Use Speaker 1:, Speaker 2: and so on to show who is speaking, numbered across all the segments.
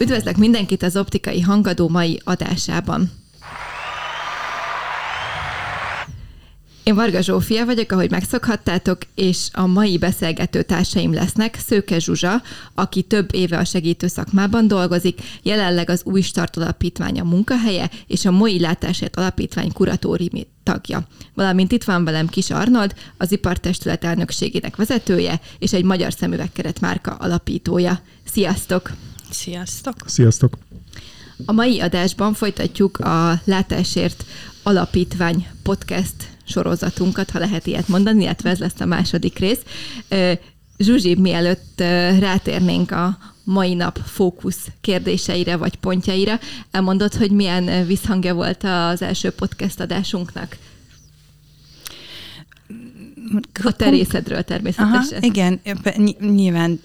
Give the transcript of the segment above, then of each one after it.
Speaker 1: Üdvözlök mindenkit az Optikai Hangadó mai adásában. Én Varga Zsófia vagyok, ahogy megszokhattátok, és a mai beszélgető társaim lesznek Szőke Zsuzsa, aki több éve a segítő szakmában dolgozik, jelenleg az Új Start Alapítvány a munkahelye, és a Moi Látásért Alapítvány kuratóriumi tagja. Valamint itt van velem Kis Arnold, az ipartestület elnökségének vezetője, és egy magyar szemüvegkeret márka alapítója. Sziasztok!
Speaker 2: Sziasztok!
Speaker 3: Sziasztok!
Speaker 1: A mai adásban folytatjuk a Látásért Alapítvány podcast sorozatunkat, ha lehet ilyet mondani, illetve ez lesz a második rész. Zsuzsi, mielőtt rátérnénk a mai nap fókusz kérdéseire vagy pontjaira, elmondod, hogy milyen visszhangja volt az első podcast adásunknak? A te részedről természetesen. Aha,
Speaker 2: igen, nyilván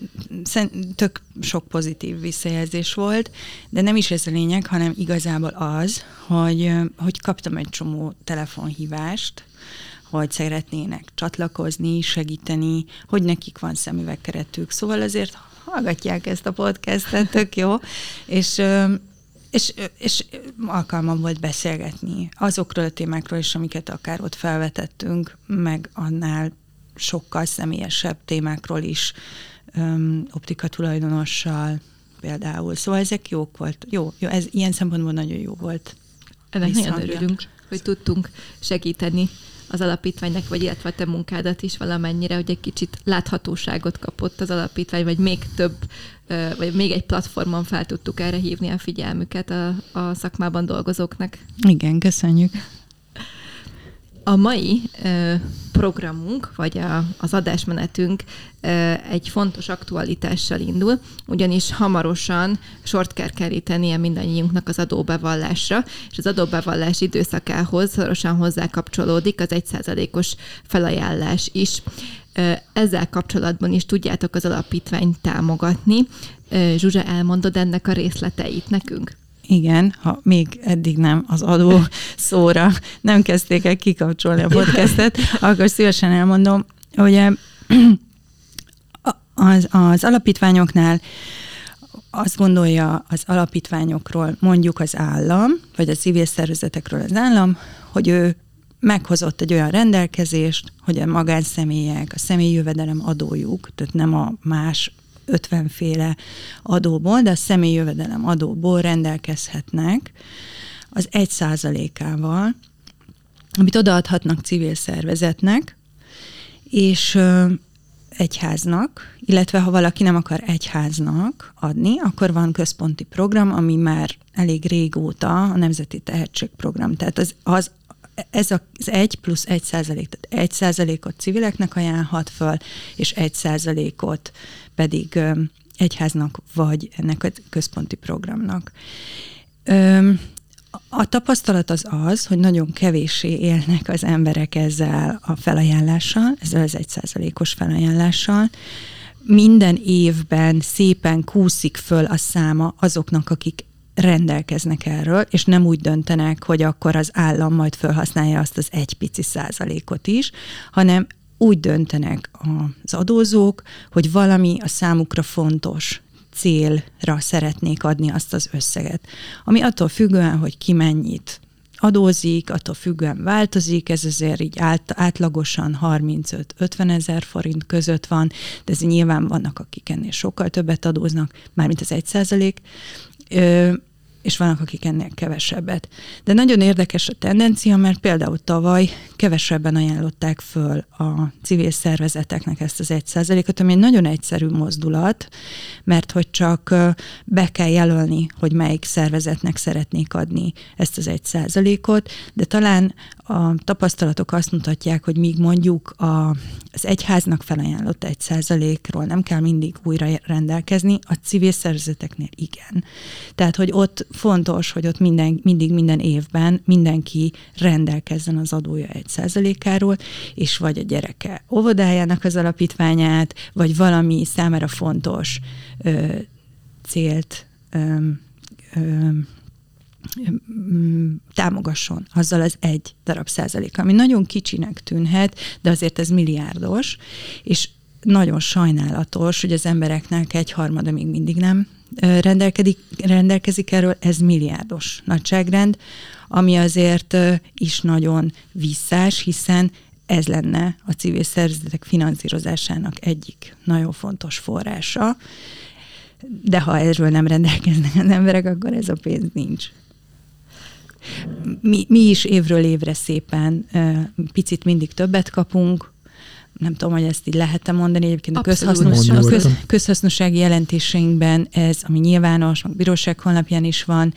Speaker 2: tök sok pozitív visszajelzés volt, de nem is ez a lényeg, hanem igazából az, hogy, hogy kaptam egy csomó telefonhívást, hogy szeretnének csatlakozni, segíteni, hogy nekik van szemüvegkeretük. Szóval azért hallgatják ezt a podcastet, tök jó. És és, és alkalmam volt beszélgetni azokról a témákról is, amiket akár ott felvetettünk, meg annál sokkal személyesebb témákról is, um, optika tulajdonossal például. Szóval ezek jók volt. Jó, jó ez ilyen szempontból nagyon jó volt.
Speaker 1: Ennek nagyon örülünk, hogy tudtunk segíteni az alapítványnak, vagy illetve te munkádat is valamennyire, hogy egy kicsit láthatóságot kapott az alapítvány, vagy még több, vagy még egy platformon fel tudtuk erre hívni a figyelmüket a, a szakmában dolgozóknak.
Speaker 2: Igen, köszönjük.
Speaker 1: A mai programunk, vagy a, az adásmenetünk egy fontos aktualitással indul, ugyanis hamarosan sort kell kerítenie mindannyiunknak az adóbevallásra, és az adóbevallás időszakához szorosan hozzá kapcsolódik az egyszázalékos felajánlás is. Ezzel kapcsolatban is tudjátok az alapítványt támogatni. Zsuzsa, elmondod ennek a részleteit nekünk?
Speaker 2: Igen, ha még eddig nem az adó szóra nem kezdték el kikapcsolni a podcastet, akkor szívesen elmondom, hogy az, az alapítványoknál azt gondolja az alapítványokról mondjuk az állam, vagy a civil szervezetekről az állam, hogy ő meghozott egy olyan rendelkezést, hogy a magánszemélyek, a személyi jövedelem adójuk, tehát nem a más 50 féle adóból, de a személyi jövedelem adóból rendelkezhetnek az egy százalékával, amit odaadhatnak civil szervezetnek, és egyháznak, illetve ha valaki nem akar egyháznak adni, akkor van központi program, ami már elég régóta a Nemzeti Tehetségprogram. Tehát az, az ez az egy plusz egy százalék, tehát egy százalékot civileknek ajánlhat föl, és egy százalékot pedig egyháznak, vagy ennek a központi programnak. A tapasztalat az az, hogy nagyon kevéssé élnek az emberek ezzel a felajánlással, ezzel az egyszázalékos felajánlással. Minden évben szépen kúszik föl a száma azoknak, akik rendelkeznek erről, és nem úgy döntenek, hogy akkor az állam majd felhasználja azt az egy pici százalékot is, hanem úgy döntenek az adózók, hogy valami a számukra fontos célra szeretnék adni azt az összeget. Ami attól függően, hogy ki mennyit adózik, attól függően változik, ez azért így át, átlagosan 35-50 ezer forint között van, de ez nyilván vannak, akik ennél sokkal többet adóznak, mármint az egy százalék és vannak, akik ennél kevesebbet. De nagyon érdekes a tendencia, mert például tavaly kevesebben ajánlották föl a civil szervezeteknek ezt az egy százalékot, ami egy nagyon egyszerű mozdulat, mert hogy csak be kell jelölni, hogy melyik szervezetnek szeretnék adni ezt az egy százalékot, de talán a tapasztalatok azt mutatják, hogy míg mondjuk a, az egyháznak felajánlott egy százalékról nem kell mindig újra rendelkezni, a civil szervezeteknél igen. Tehát, hogy ott fontos, hogy ott minden, mindig minden évben mindenki rendelkezzen az adója egy százalékáról, és vagy a gyereke óvodájának az alapítványát, vagy valami számára fontos ö, célt ö, ö, támogasson azzal az egy darab százalék, ami nagyon kicsinek tűnhet, de azért ez milliárdos, és nagyon sajnálatos, hogy az embereknek egy harmada még mindig nem rendelkezik, rendelkezik erről, ez milliárdos nagyságrend, ami azért is nagyon visszás, hiszen ez lenne a civil szervezetek finanszírozásának egyik nagyon fontos forrása, de ha erről nem rendelkeznek az emberek, akkor ez a pénz nincs. Mi, mi is évről évre szépen picit mindig többet kapunk, nem tudom, hogy ezt így lehet-e mondani, egyébként a, közhasznos, a köz, közhasznossági jelentéseinkben ez, ami nyilvános, meg bíróság honlapján is van,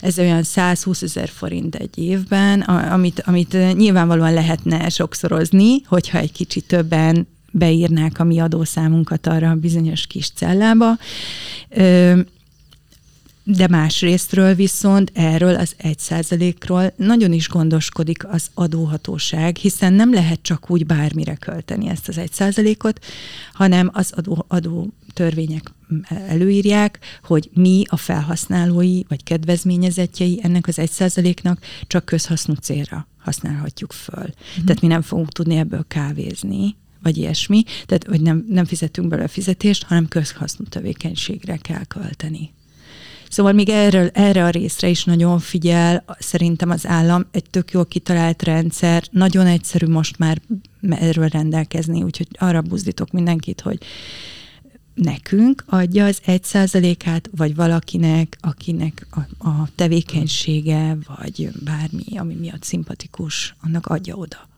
Speaker 2: ez olyan 120 ezer forint egy évben, amit, amit nyilvánvalóan lehetne sokszorozni, hogyha egy kicsit többen beírnák a mi adószámunkat arra a bizonyos kis cellába. De más részről viszont erről az egy százalékról nagyon is gondoskodik az adóhatóság, hiszen nem lehet csak úgy bármire költeni ezt az egy százalékot, hanem az adó, adó törvények előírják, hogy mi a felhasználói vagy kedvezményezetjei ennek az egy százaléknak csak közhasznú célra használhatjuk föl. Mm. Tehát mi nem fogunk tudni ebből kávézni, vagy ilyesmi, tehát hogy nem, nem fizetünk belőle fizetést, hanem közhasznú tevékenységre kell költeni. Szóval még erről, erre a részre is nagyon figyel, szerintem az állam egy tök jól kitalált rendszer, nagyon egyszerű most már erről rendelkezni, úgyhogy arra buzdítok mindenkit, hogy nekünk adja az egy százalékát, vagy valakinek, akinek a, a tevékenysége, vagy bármi, ami miatt szimpatikus, annak adja oda.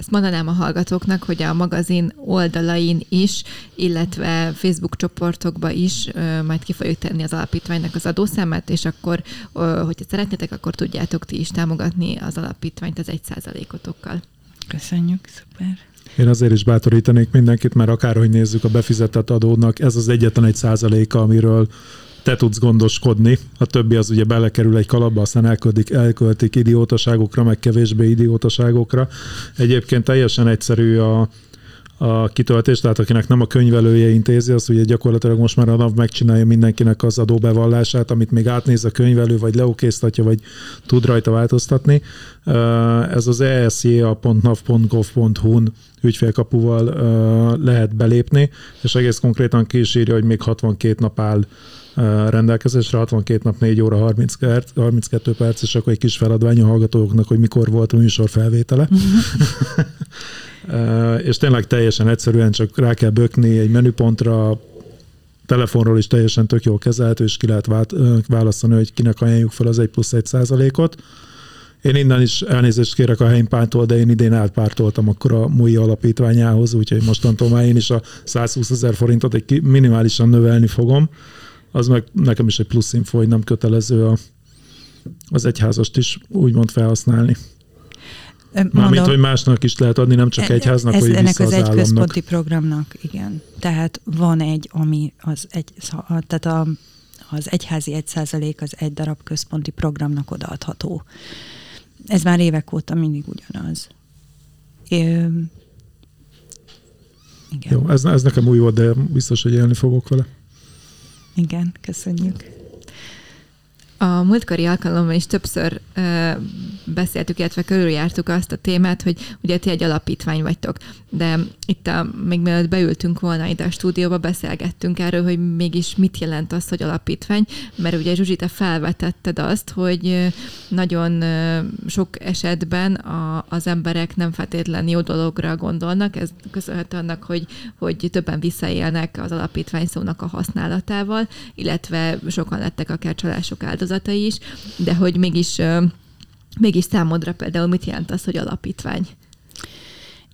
Speaker 1: Ezt mondanám a hallgatóknak, hogy a magazin oldalain is, illetve Facebook csoportokba is majd ki fogjuk tenni az alapítványnak az adószámát, és akkor, hogyha szeretnétek, akkor tudjátok ti is támogatni az alapítványt az egy százalékotokkal.
Speaker 2: Köszönjük, szuper.
Speaker 3: Én azért is bátorítanék mindenkit, mert akárhogy nézzük a befizetett adónak, ez az egyetlen egy százaléka, amiről te tudsz gondoskodni, a többi az ugye belekerül egy kalapba, aztán elköltik, elköltik idiótaságokra, meg kevésbé idiótaságokra. Egyébként teljesen egyszerű a, a kitöltés, tehát akinek nem a könyvelője intézi, az ugye gyakorlatilag most már a NAV megcsinálja mindenkinek az adóbevallását, amit még átnéz a könyvelő, vagy leokéztatja, vagy tud rajta változtatni. Ez az esja.nav.gov.hu-n ügyfélkapuval lehet belépni, és egész konkrétan ki is írja, hogy még 62 nap áll rendelkezésre, 62 nap, 4 óra, 30 perc, 32 perc, és akkor egy kis feladvány a hallgatóknak, hogy mikor volt a műsor felvétele. és tényleg teljesen egyszerűen csak rá kell bökni egy menüpontra, telefonról is teljesen tök jól kezelhető, és ki lehet választani, hogy kinek ajánljuk fel az 1 plusz 1 százalékot. Én innen is elnézést kérek a helympántól, de én idén átpártoltam akkor a MUI alapítványához, úgyhogy mostantól már én is a 120 ezer forintot egy minimálisan növelni fogom az meg nekem is egy plusz info, hogy nem kötelező a, az egyházast is úgymond felhasználni. Mármint, hogy másnak is lehet adni, nem csak e- egyháznak, ez, hogy ennek az, az egy államnak. központi
Speaker 2: programnak, igen. Tehát van egy, ami az egy, tehát a, az egyházi egy százalék az egy darab központi programnak odaadható. Ez már évek óta mindig ugyanaz. É,
Speaker 3: igen. Jó, ez, ez nekem új volt, de biztos, hogy élni fogok vele.
Speaker 2: Igen, köszönjük.
Speaker 1: A múltkori alkalommal is többször ö, beszéltük, illetve körüljártuk azt a témát, hogy ugye ti egy alapítvány vagytok, de itt a, még mielőtt beültünk volna ide a stúdióba, beszélgettünk erről, hogy mégis mit jelent az, hogy alapítvány, mert ugye Zsuzsi, te felvetetted azt, hogy nagyon sok esetben a, az emberek nem feltétlen jó dologra gondolnak, ez köszönhető annak, hogy, hogy többen visszaélnek az alapítvány szónak a használatával, illetve sokan lettek akár csalások áldozatai is, de hogy mégis, mégis számodra például mit jelent az, hogy alapítvány?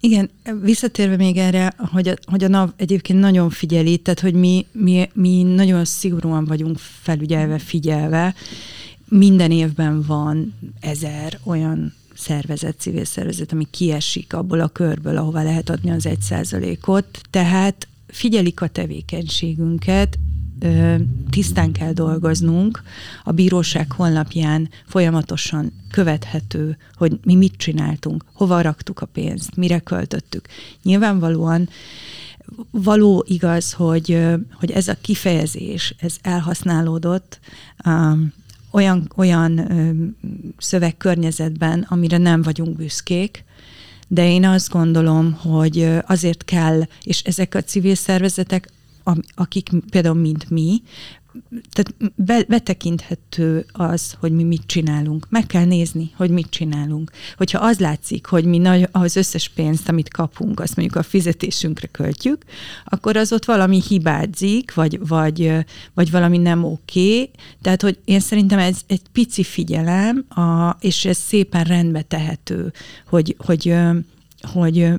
Speaker 2: Igen, visszatérve még erre, hogy a, hogy a NAV egyébként nagyon figyeli, tehát hogy mi, mi, mi nagyon szigorúan vagyunk felügyelve, figyelve. Minden évben van ezer olyan szervezet, civil szervezet, ami kiesik abból a körből, ahova lehet adni az egy százalékot. Tehát figyelik a tevékenységünket, tisztán kell dolgoznunk, a bíróság honlapján folyamatosan követhető, hogy mi mit csináltunk, hova raktuk a pénzt, mire költöttük. Nyilvánvalóan való igaz, hogy, hogy ez a kifejezés, ez elhasználódott um, olyan, olyan um, szövegkörnyezetben, amire nem vagyunk büszkék, de én azt gondolom, hogy azért kell, és ezek a civil szervezetek akik például mint mi, tehát be, betekinthető az, hogy mi mit csinálunk. Meg kell nézni, hogy mit csinálunk. Hogyha az látszik, hogy mi nagy, az összes pénzt, amit kapunk, azt mondjuk a fizetésünkre költjük, akkor az ott valami hibázik, vagy, vagy, vagy valami nem oké. Okay. Tehát, hogy én szerintem ez egy pici figyelem, a, és ez szépen rendbe tehető, hogy, hogy, hogy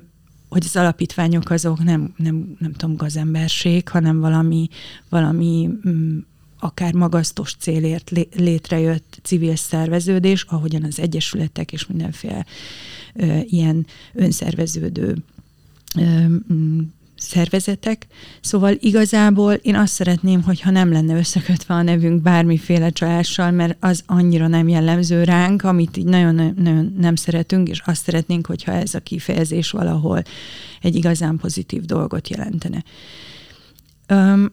Speaker 2: hogy az alapítványok azok nem, nem, nem tudom, gazemberség, hanem valami, valami mm, akár magasztos célért létrejött civil szerveződés, ahogyan az egyesületek és mindenféle ö, ilyen önszerveződő ö, mm, szervezetek. Szóval igazából én azt szeretném, hogyha nem lenne összekötve a nevünk bármiféle csalással, mert az annyira nem jellemző ránk, amit így nagyon, nagyon nem szeretünk, és azt szeretnénk, hogyha ez a kifejezés valahol egy igazán pozitív dolgot jelentene. Um,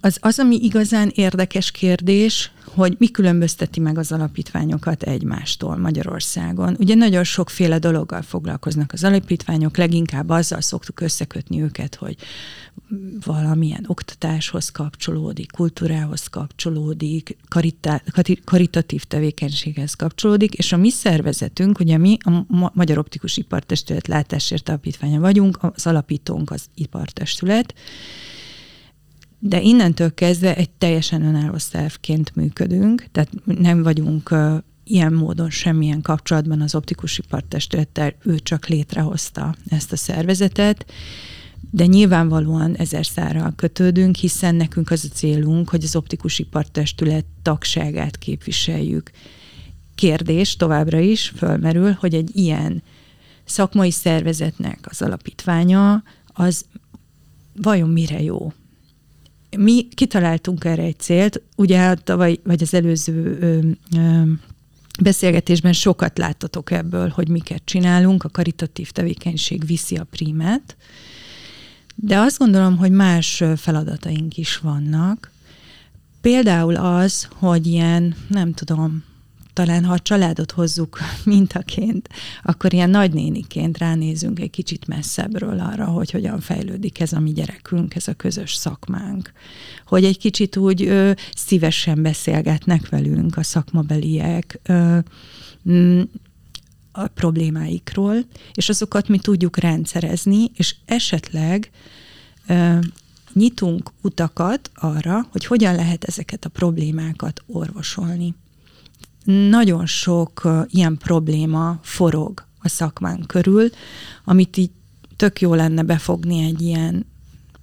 Speaker 2: az, az, ami igazán érdekes kérdés, hogy mi különbözteti meg az alapítványokat egymástól Magyarországon. Ugye nagyon sokféle dologgal foglalkoznak az alapítványok, leginkább azzal szoktuk összekötni őket, hogy valamilyen oktatáshoz kapcsolódik, kultúrához kapcsolódik, karitá, karitatív tevékenységhez kapcsolódik, és a mi szervezetünk, ugye mi a Magyar Optikus Ipartestület látásért alapítványa vagyunk, az alapítónk az ipartestület, de innentől kezdve egy teljesen önálló szervként működünk, tehát nem vagyunk ilyen módon semmilyen kapcsolatban az optikus ipartestülettel, ő csak létrehozta ezt a szervezetet, de nyilvánvalóan ezer szárral kötődünk, hiszen nekünk az a célunk, hogy az optikus ipartestület tagságát képviseljük. Kérdés továbbra is fölmerül, hogy egy ilyen szakmai szervezetnek az alapítványa az vajon mire jó? Mi kitaláltunk erre egy célt, ugye tavaly, vagy az előző ö, ö, beszélgetésben sokat láttatok ebből, hogy miket csinálunk, a karitatív tevékenység viszi a primet, de azt gondolom, hogy más feladataink is vannak. Például az, hogy ilyen, nem tudom, talán ha a családot hozzuk mintaként, akkor ilyen nagynéniként ránézünk egy kicsit messzebbről arra, hogy hogyan fejlődik ez a mi gyerekünk, ez a közös szakmánk. Hogy egy kicsit úgy ö, szívesen beszélgetnek velünk a szakmabeliek, ö, a problémáikról, és azokat mi tudjuk rendszerezni, és esetleg ö, nyitunk utakat arra, hogy hogyan lehet ezeket a problémákat orvosolni nagyon sok ilyen probléma forog a szakmán körül, amit így tök jó lenne befogni egy ilyen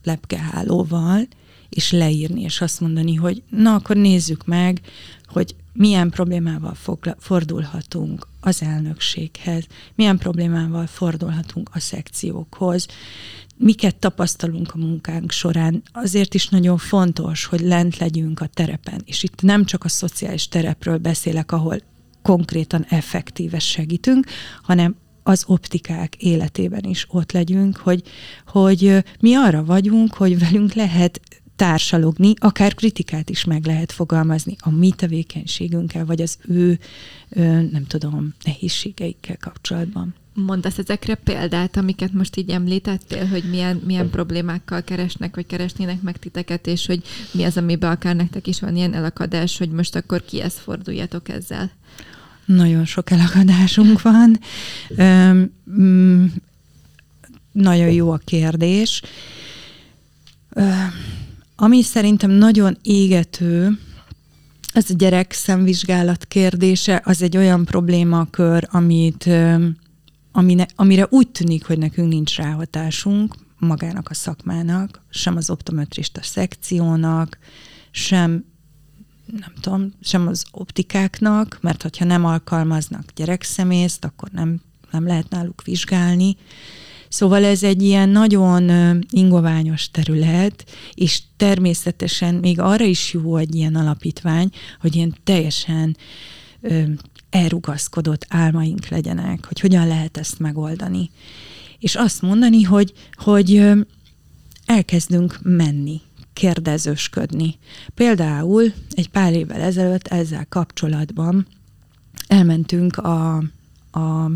Speaker 2: lepkehálóval, és leírni, és azt mondani, hogy na, akkor nézzük meg, hogy milyen problémával fordulhatunk az elnökséghez, milyen problémával fordulhatunk a szekciókhoz, miket tapasztalunk a munkánk során. Azért is nagyon fontos, hogy lent legyünk a terepen. És itt nem csak a szociális terepről beszélek, ahol konkrétan effektíve segítünk, hanem az optikák életében is ott legyünk, hogy, hogy mi arra vagyunk, hogy velünk lehet társalogni, akár kritikát is meg lehet fogalmazni a mi tevékenységünkkel, vagy az ő, nem tudom, nehézségeikkel kapcsolatban.
Speaker 1: Mondasz ezekre példát, amiket most így említettél, hogy milyen, milyen problémákkal keresnek, vagy keresnének meg titeket, és hogy mi az, amiben akár nektek is van ilyen elakadás, hogy most akkor kihez forduljatok ezzel?
Speaker 2: Nagyon sok elakadásunk van. Üm, mm, nagyon jó a kérdés. Üm, ami szerintem nagyon égető, az a gyerek szemvizsgálat kérdése, az egy olyan problémakör, amit amine, amire úgy tűnik, hogy nekünk nincs ráhatásunk magának a szakmának, sem az optometrista szekciónak, sem nem tudom, sem az optikáknak, mert hogyha nem alkalmaznak gyerekszemészt, akkor nem, nem lehet náluk vizsgálni. Szóval ez egy ilyen nagyon ingoványos terület, és természetesen még arra is jó egy ilyen alapítvány, hogy ilyen teljesen elrugaszkodott álmaink legyenek, hogy hogyan lehet ezt megoldani. És azt mondani, hogy, hogy elkezdünk menni, kérdezősködni. Például egy pár évvel ezelőtt ezzel kapcsolatban elmentünk a, a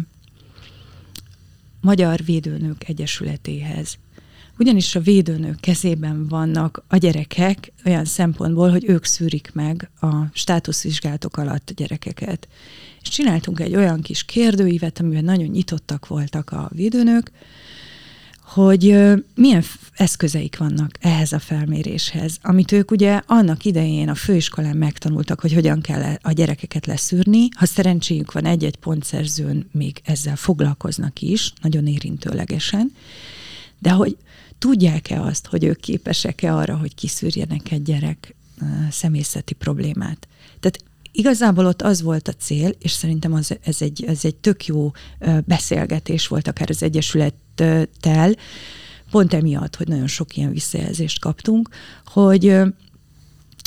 Speaker 2: Magyar Védőnők Egyesületéhez. ugyanis a védőnők kezében vannak a gyerekek olyan szempontból, hogy ők szűrik meg a státuszvizsgálatok alatt a gyerekeket. És csináltunk egy olyan kis kérdőívet, amiben nagyon nyitottak voltak a védőnők, hogy milyen eszközeik vannak ehhez a felméréshez, amit ők ugye annak idején a főiskolán megtanultak, hogy hogyan kell a gyerekeket leszűrni. Ha szerencséjük van egy-egy pontszerzőn, még ezzel foglalkoznak is, nagyon érintőlegesen, de hogy tudják-e azt, hogy ők képesek-e arra, hogy kiszűrjenek egy gyerek személyzeti problémát. Tehát igazából ott az volt a cél, és szerintem az, ez, egy, ez egy tök jó beszélgetés volt akár az Egyesülettel, pont emiatt, hogy nagyon sok ilyen visszajelzést kaptunk, hogy,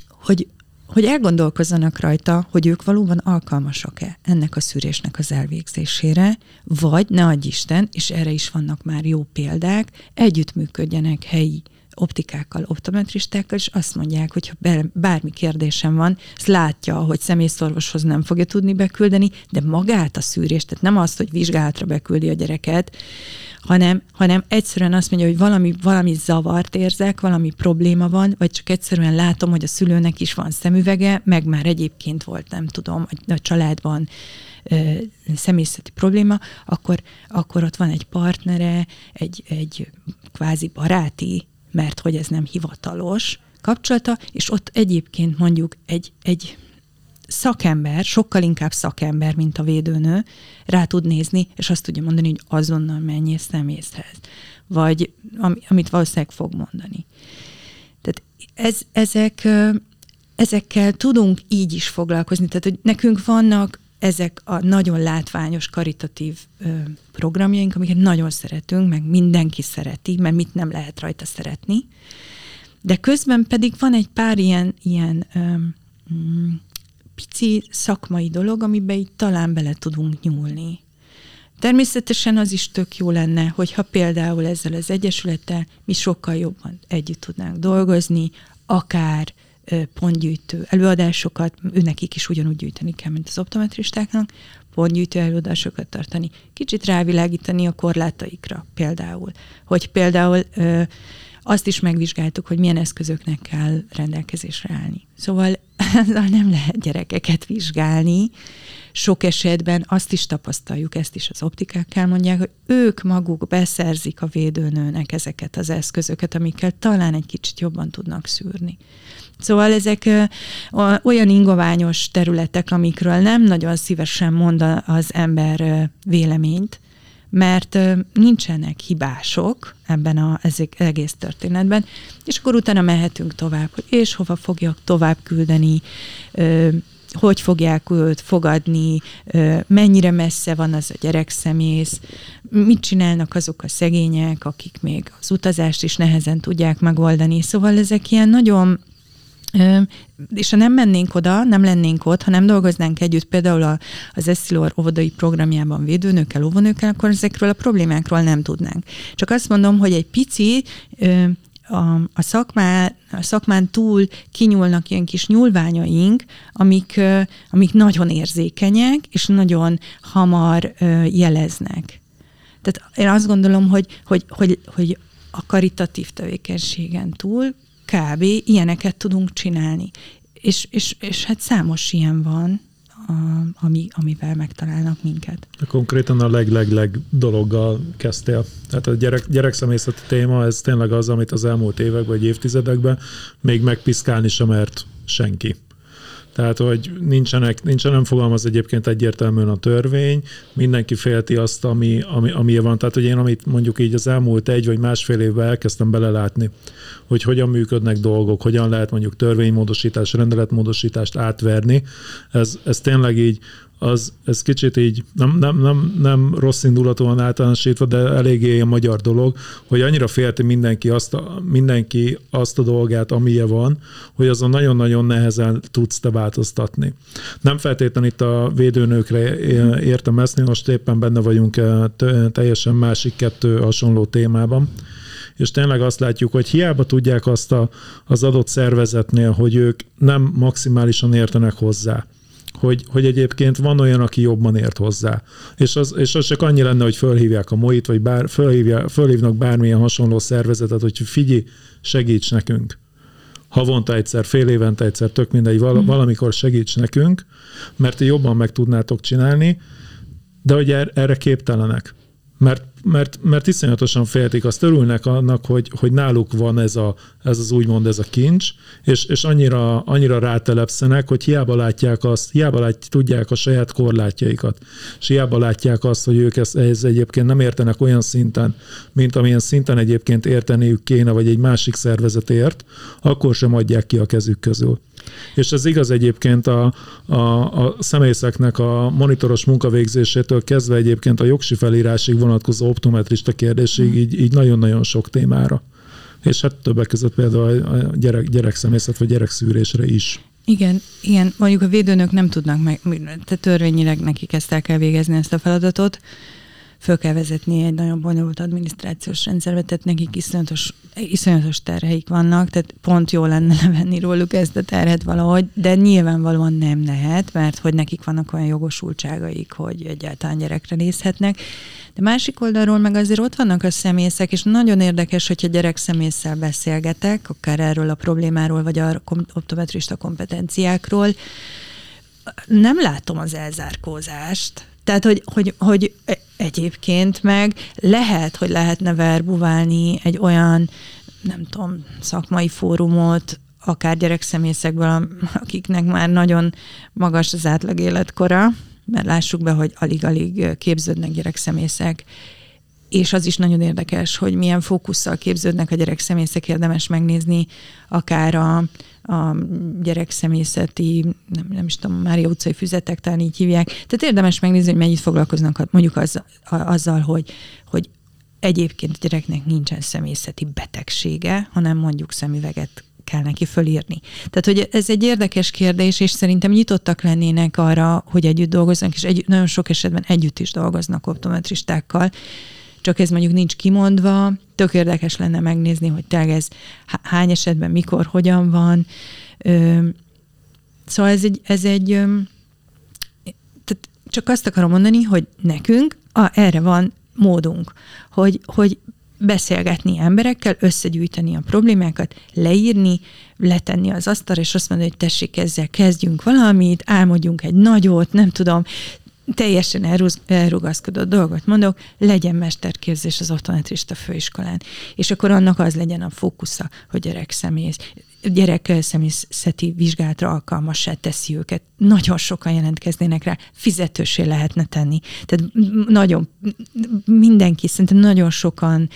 Speaker 2: hogy, hogy elgondolkozzanak rajta, hogy ők valóban alkalmasak-e ennek a szűrésnek az elvégzésére, vagy ne adj Isten, és erre is vannak már jó példák, együttműködjenek helyi optikákkal, optometristákkal, és azt mondják, hogy ha bármi kérdésem van, ezt látja, hogy személyszorvoshoz nem fogja tudni beküldeni, de magát a szűrést, tehát nem azt, hogy vizsgálatra beküldi a gyereket, hanem, hanem egyszerűen azt mondja, hogy valami, valami zavart érzek, valami probléma van, vagy csak egyszerűen látom, hogy a szülőnek is van szemüvege, meg már egyébként volt, nem tudom, a családban ö, személyzeti probléma, akkor, akkor ott van egy partnere, egy, egy kvázi baráti mert hogy ez nem hivatalos kapcsolata, és ott egyébként mondjuk egy, egy szakember, sokkal inkább szakember, mint a védőnő, rá tud nézni, és azt tudja mondani, hogy azonnal menjél szemészhez. Vagy am, amit valószínűleg fog mondani. Tehát ez, ezek, ezekkel tudunk így is foglalkozni. Tehát, hogy nekünk vannak ezek a nagyon látványos, karitatív ö, programjaink, amiket nagyon szeretünk, meg mindenki szereti, mert mit nem lehet rajta szeretni. De közben pedig van egy pár ilyen, ilyen ö, mm, pici szakmai dolog, amiben így talán bele tudunk nyúlni. Természetesen az is tök jó lenne, hogyha például ezzel az egyesülettel mi sokkal jobban együtt tudnánk dolgozni, akár pontgyűjtő előadásokat, őnekik is ugyanúgy gyűjteni kell, mint az optometristáknak, pontgyűjtő előadásokat tartani, kicsit rávilágítani a korlátaikra például. Hogy például azt is megvizsgáltuk, hogy milyen eszközöknek kell rendelkezésre állni. Szóval nem lehet gyerekeket vizsgálni, sok esetben azt is tapasztaljuk, ezt is az optikákkal mondják, hogy ők maguk beszerzik a védőnőnek ezeket az eszközöket, amikkel talán egy kicsit jobban tudnak szűrni. Szóval ezek olyan ingoványos területek, amikről nem nagyon szívesen mond az ember véleményt, mert nincsenek hibások ebben az egész történetben, és akkor utána mehetünk tovább, hogy és hova fogjak tovább küldeni, hogy fogják őt fogadni, mennyire messze van az a gyerekszemész, mit csinálnak azok a szegények, akik még az utazást is nehezen tudják megoldani. Szóval ezek ilyen nagyon és ha nem mennénk oda, nem lennénk ott, ha nem dolgoznánk együtt például a, az Eszilor óvodai programjában védőnökkel, óvonőkkel, akkor ezekről a problémákról nem tudnánk. Csak azt mondom, hogy egy pici a, a, szakmá, a szakmán túl kinyúlnak ilyen kis nyúlványaink, amik, amik nagyon érzékenyek, és nagyon hamar jeleznek. Tehát én azt gondolom, hogy, hogy, hogy, hogy a karitatív tevékenységen túl kb. ilyeneket tudunk csinálni. És, és, és hát számos ilyen van, a, ami, amivel megtalálnak minket.
Speaker 3: Konkrétan a leg-leg-leg dologgal kezdtél. Tehát a gyerek, gyerekszemélyzeti téma, ez tényleg az, amit az elmúlt években vagy évtizedekben még megpiszkálni sem mert senki. Tehát, hogy nincsenek, nincsen, nem fogalmaz egyébként egyértelműen a törvény, mindenki félti azt, ami, ami, ami van. Tehát, hogy én amit mondjuk így az elmúlt egy vagy másfél évben elkezdtem belelátni, hogy hogyan működnek dolgok, hogyan lehet mondjuk törvénymódosítás, rendeletmódosítást átverni, ez, ez tényleg így az, ez kicsit így nem, nem, nem, nem rossz indulatúan általánosítva, de eléggé a magyar dolog, hogy annyira félti mindenki azt a, mindenki azt a dolgát, amilyen van, hogy azon nagyon-nagyon nehezen tudsz te változtatni. Nem feltétlenül itt a védőnőkre értem ezt, most éppen benne vagyunk eh, teljesen másik kettő hasonló témában, és tényleg azt látjuk, hogy hiába tudják azt a, az adott szervezetnél, hogy ők nem maximálisan értenek hozzá hogy, hogy egyébként van olyan, aki jobban ért hozzá. És az, és az csak annyi lenne, hogy fölhívják a MOIT, vagy bár, fölhívják, fölhívnak bármilyen hasonló szervezetet, hogy figyelj, segíts nekünk. Havonta egyszer, fél évente egyszer, tök mindegy, val- mhm. valamikor segíts nekünk, mert jobban meg tudnátok csinálni, de hogy er, erre képtelenek. Mert mert, mert iszonyatosan féltik, azt örülnek annak, hogy, hogy náluk van ez, a, ez az úgymond ez a kincs, és, és annyira, annyira rátelepszenek, hogy hiába látják azt, hiába lát, tudják a saját korlátjaikat, és hiába látják azt, hogy ők ezt, ez egyébként nem értenek olyan szinten, mint amilyen szinten egyébként érteniük kéne, vagy egy másik szervezet ért, akkor sem adják ki a kezük közül. És ez igaz egyébként a, a, a személyszeknek a monitoros munkavégzésétől kezdve egyébként a jogsi felírásig vonatkozó optometrista kérdésig így, így nagyon-nagyon sok témára. És hát többek között például a gyerek, gyerekszemészet vagy gyerekszűrésre is.
Speaker 2: Igen, igen, mondjuk a védőnök nem tudnak meg, tehát törvényileg nekik ezt el kell végezni ezt a feladatot, föl kell vezetni egy nagyon bonyolult adminisztrációs rendszerbe, tehát nekik iszonyatos, iszonyatos terheik vannak, tehát pont jó lenne levenni róluk ezt a terhet valahogy, de nyilvánvalóan nem lehet, mert hogy nekik vannak olyan jogosultságaik, hogy egyáltalán gyerekre nézhetnek. De másik oldalról meg azért ott vannak a szemészek, és nagyon érdekes, hogyha gyerek szemésszel beszélgetek, akár erről a problémáról, vagy a optometrista kompetenciákról, nem látom az elzárkózást. Tehát, hogy, hogy, hogy egyébként meg lehet, hogy lehetne verbuválni egy olyan, nem tudom, szakmai fórumot, akár gyerekszemészekből, akiknek már nagyon magas az átlag életkora, mert lássuk be, hogy alig-alig képződnek gyerekszemészek, és az is nagyon érdekes, hogy milyen fókusszal képződnek a gyerekszemészek, érdemes megnézni akár a, a gyerekszemészeti, nem, nem is tudom, Mária utcai füzetek, talán így hívják. Tehát érdemes megnézni, hogy mennyit foglalkoznak mondjuk az, azzal, hogy, hogy egyébként a gyereknek nincsen szemészeti betegsége, hanem mondjuk szemüveget kell neki fölírni. Tehát, hogy ez egy érdekes kérdés, és szerintem nyitottak lennének arra, hogy együtt dolgoznak, és egy, nagyon sok esetben együtt is dolgoznak optometristákkal, csak ez mondjuk nincs kimondva, tök érdekes lenne megnézni, hogy tényleg ez hány esetben, mikor, hogyan van. Szóval ez egy, ez egy tehát csak azt akarom mondani, hogy nekünk a, erre van módunk, hogy, hogy beszélgetni emberekkel, összegyűjteni a problémákat, leírni, letenni az asztalra, és azt mondani, hogy tessék, ezzel kezdjünk valamit, álmodjunk egy nagyot, nem tudom, teljesen elrugaszkodott dolgot mondok, legyen mesterképzés az optometrista főiskolán. És akkor annak az legyen a fókusza, hogy gyerek szemész, gyerek szemészeti vizsgálatra alkalmassá teszi őket. Nagyon sokan jelentkeznének rá, fizetősé lehetne tenni. Tehát nagyon, mindenki, szerintem nagyon sokan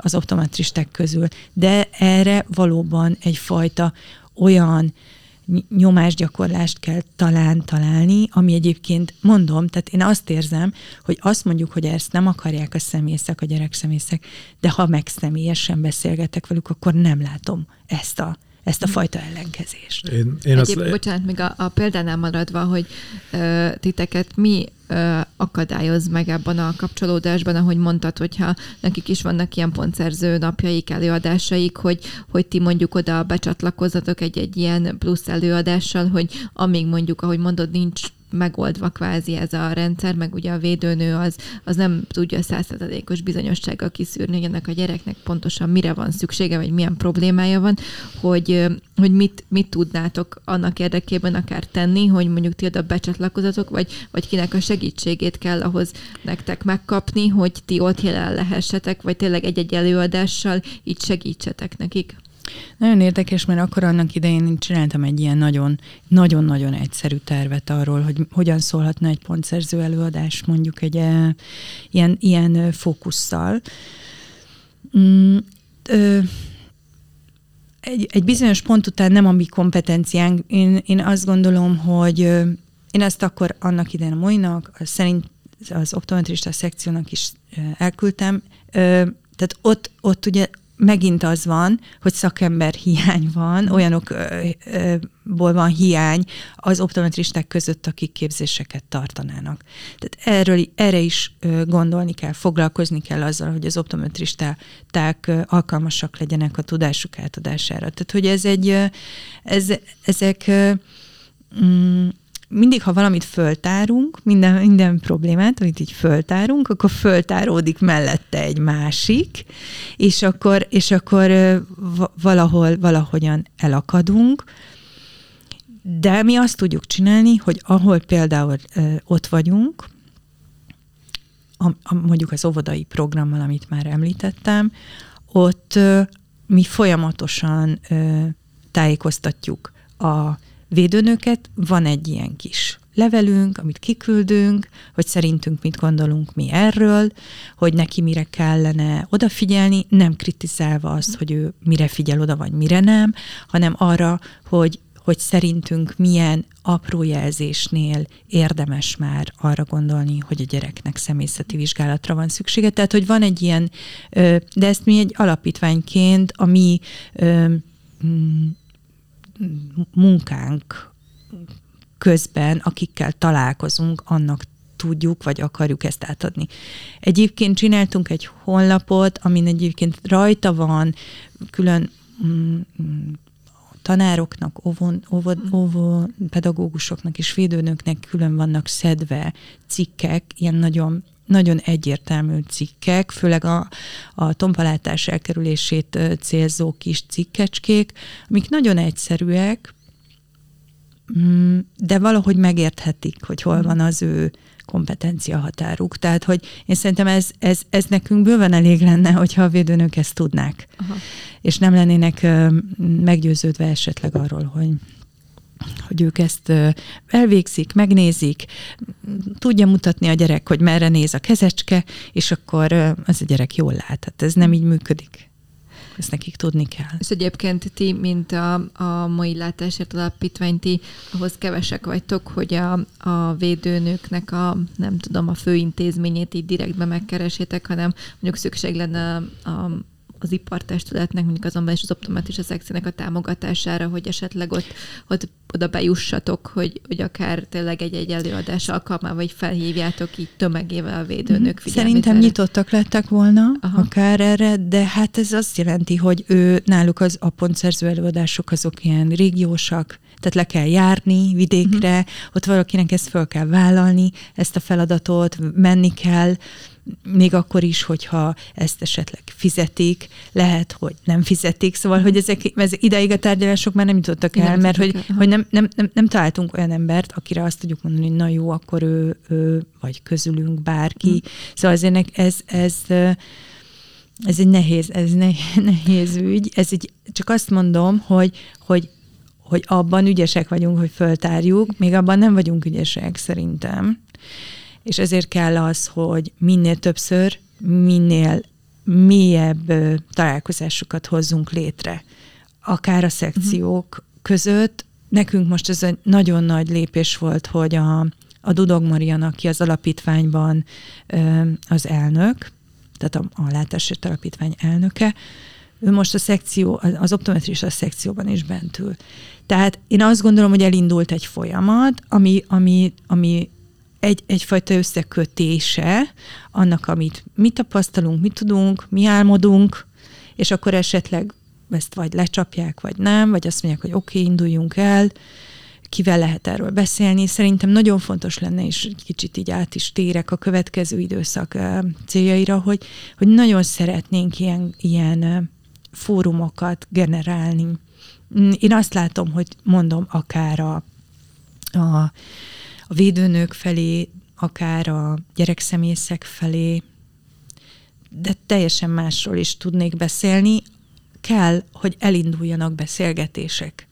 Speaker 2: az optometristák közül, de erre valóban egyfajta olyan nyomásgyakorlást kell talán találni, ami egyébként mondom, tehát én azt érzem, hogy azt mondjuk, hogy ezt nem akarják a személyek, a gyerekszemészek, de ha meg személyesen beszélgetek velük, akkor nem látom ezt a ezt a fajta ellenkezést.
Speaker 1: Én, én Egyéb, azt... Bocsánat, még a, a példánál maradva, hogy ö, titeket mi ö, akadályoz meg ebben a kapcsolódásban, ahogy mondtad, hogyha nekik is vannak ilyen pontszerző napjaik, előadásaik, hogy, hogy ti mondjuk oda becsatlakozzatok egy-egy ilyen plusz előadással, hogy amíg mondjuk, ahogy mondod, nincs megoldva kvázi ez a rendszer, meg ugye a védőnő az, az nem tudja százszerzalékos bizonyossággal kiszűrni, hogy ennek a gyereknek pontosan mire van szüksége, vagy milyen problémája van, hogy, hogy mit, mit tudnátok annak érdekében akár tenni, hogy mondjuk ti oda becsatlakozatok, vagy, vagy kinek a segítségét kell ahhoz nektek megkapni, hogy ti ott jelen lehessetek, vagy tényleg egy-egy előadással így segítsetek nekik.
Speaker 2: Nagyon érdekes, mert akkor annak idején én csináltam egy ilyen nagyon, nagyon-nagyon egyszerű tervet arról, hogy hogyan szólhatna egy pontszerző előadás mondjuk egy e, ilyen, ilyen fókusszal. Mm, ö, egy, egy bizonyos pont után nem a mi kompetenciánk. Én, én azt gondolom, hogy én ezt akkor annak idején a Moinak, szerint az optometrista szekciónak is elküldtem, tehát ott, ott ugye megint az van, hogy szakember hiány van, olyanokból van hiány az optometristák között, akik képzéseket tartanának. Tehát erről, erre is gondolni kell, foglalkozni kell azzal, hogy az optometristák alkalmasak legyenek a tudásuk átadására. Tehát, hogy ez egy, ez, ezek mm, mindig, ha valamit föltárunk, minden, minden problémát, amit így föltárunk, akkor föltáródik mellette egy másik, és akkor, és akkor valahol, valahogyan elakadunk, de mi azt tudjuk csinálni, hogy ahol például ott vagyunk, a, a, mondjuk az óvodai programmal, amit már említettem, ott mi folyamatosan tájékoztatjuk a védőnöket, van egy ilyen kis levelünk, amit kiküldünk, hogy szerintünk mit gondolunk mi erről, hogy neki mire kellene odafigyelni, nem kritizálva azt, hogy ő mire figyel oda, vagy mire nem, hanem arra, hogy hogy szerintünk milyen apró jelzésnél érdemes már arra gondolni, hogy a gyereknek személyzeti vizsgálatra van szüksége. Tehát, hogy van egy ilyen, de ezt mi egy alapítványként a mi mm, munkánk közben, akikkel találkozunk, annak tudjuk, vagy akarjuk ezt átadni. Egyébként csináltunk egy honlapot, amin egyébként rajta van külön mm, tanároknak, óvon, óvod, óvó, pedagógusoknak és védőnöknek külön vannak szedve cikkek, ilyen nagyon nagyon egyértelmű cikkek, főleg a, a tompalátás elkerülését célzó kis cikkecskék, amik nagyon egyszerűek, mm, de valahogy megérthetik, hogy hol van az ő kompetencia határuk. Tehát, hogy én szerintem ez, ez, ez nekünk bőven elég lenne, hogyha a védőnök ezt tudnák. Aha. És nem lennének meggyőződve esetleg arról, hogy hogy ők ezt elvégzik, megnézik, tudja mutatni a gyerek, hogy merre néz a kezecske, és akkor az a gyerek jól lát. Tehát ez nem így működik. Ezt nekik tudni kell.
Speaker 1: És egyébként ti, mint a, a mai látásért alapítvány, ti ahhoz kevesek vagytok, hogy a, a védőnőknek a, nem tudom, a főintézményét így direktbe megkeresétek, hanem mondjuk szükség lenne a, a az ipartestületnek, mondjuk azonban is az optometrista szekciónak a támogatására, hogy esetleg ott, ott oda bejussatok, hogy, hogy akár tényleg egy-egy előadás alkalmával, vagy felhívjátok így tömegével a védőnők
Speaker 2: figyelmét. Szerintem erre. nyitottak lettek volna Aha. akár erre, de hát ez azt jelenti, hogy ő náluk az a pontszerző előadások azok ilyen régiósak, tehát le kell járni vidékre, uh-huh. ott valakinek ezt föl kell vállalni, ezt a feladatot, menni kell, még akkor is, hogyha ezt esetleg fizetik, lehet, hogy nem fizetik, szóval, hogy ezek, ez ideig a tárgyalások már nem jutottak el, nem mert hogy, el. hogy nem, nem, nem, nem találtunk olyan embert, akire azt tudjuk mondani, hogy na jó, akkor ő, ő vagy közülünk bárki. Hmm. Szóval azért ez, ez, ez egy nehéz, ez nehéz ügy. Ez egy, csak azt mondom, hogy, hogy hogy abban ügyesek vagyunk, hogy föltárjuk, még abban nem vagyunk ügyesek szerintem és ezért kell az, hogy minél többször, minél mélyebb találkozásokat hozzunk létre, akár a szekciók uh-huh. között. Nekünk most ez egy nagyon nagy lépés volt, hogy a, a Dudog Marian, aki az alapítványban az elnök, tehát a, a Látásért Alapítvány elnöke, ő most a szekció, az optometrista szekcióban is bent ül. Tehát én azt gondolom, hogy elindult egy folyamat, ami, ami, ami egy, egyfajta összekötése annak, amit mi tapasztalunk, mi tudunk, mi álmodunk, és akkor esetleg ezt vagy lecsapják, vagy nem, vagy azt mondják, hogy oké, okay, induljunk el, kivel lehet erről beszélni. Szerintem nagyon fontos lenne, és kicsit így át is térek a következő időszak céljaira, hogy, hogy nagyon szeretnénk ilyen, ilyen fórumokat generálni. Én azt látom, hogy mondom, akár a, a a védőnők felé, akár a gyerekszemészek felé, de teljesen másról is tudnék beszélni. Kell, hogy elinduljanak beszélgetések.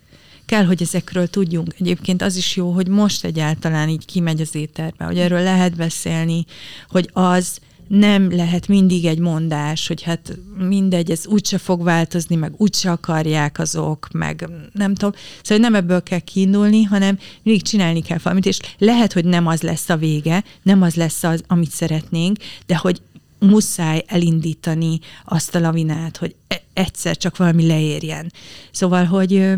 Speaker 2: Kell, hogy ezekről tudjunk. Egyébként az is jó, hogy most egyáltalán így kimegy az éterbe, hogy erről lehet beszélni, hogy az nem lehet mindig egy mondás, hogy hát mindegy, ez úgyse fog változni, meg úgyse akarják azok, meg nem tudom. Szóval nem ebből kell kiindulni, hanem mindig csinálni kell valamit, és lehet, hogy nem az lesz a vége, nem az lesz az, amit szeretnénk, de hogy muszáj elindítani azt a lavinát, hogy e- egyszer csak valami leérjen. Szóval, hogy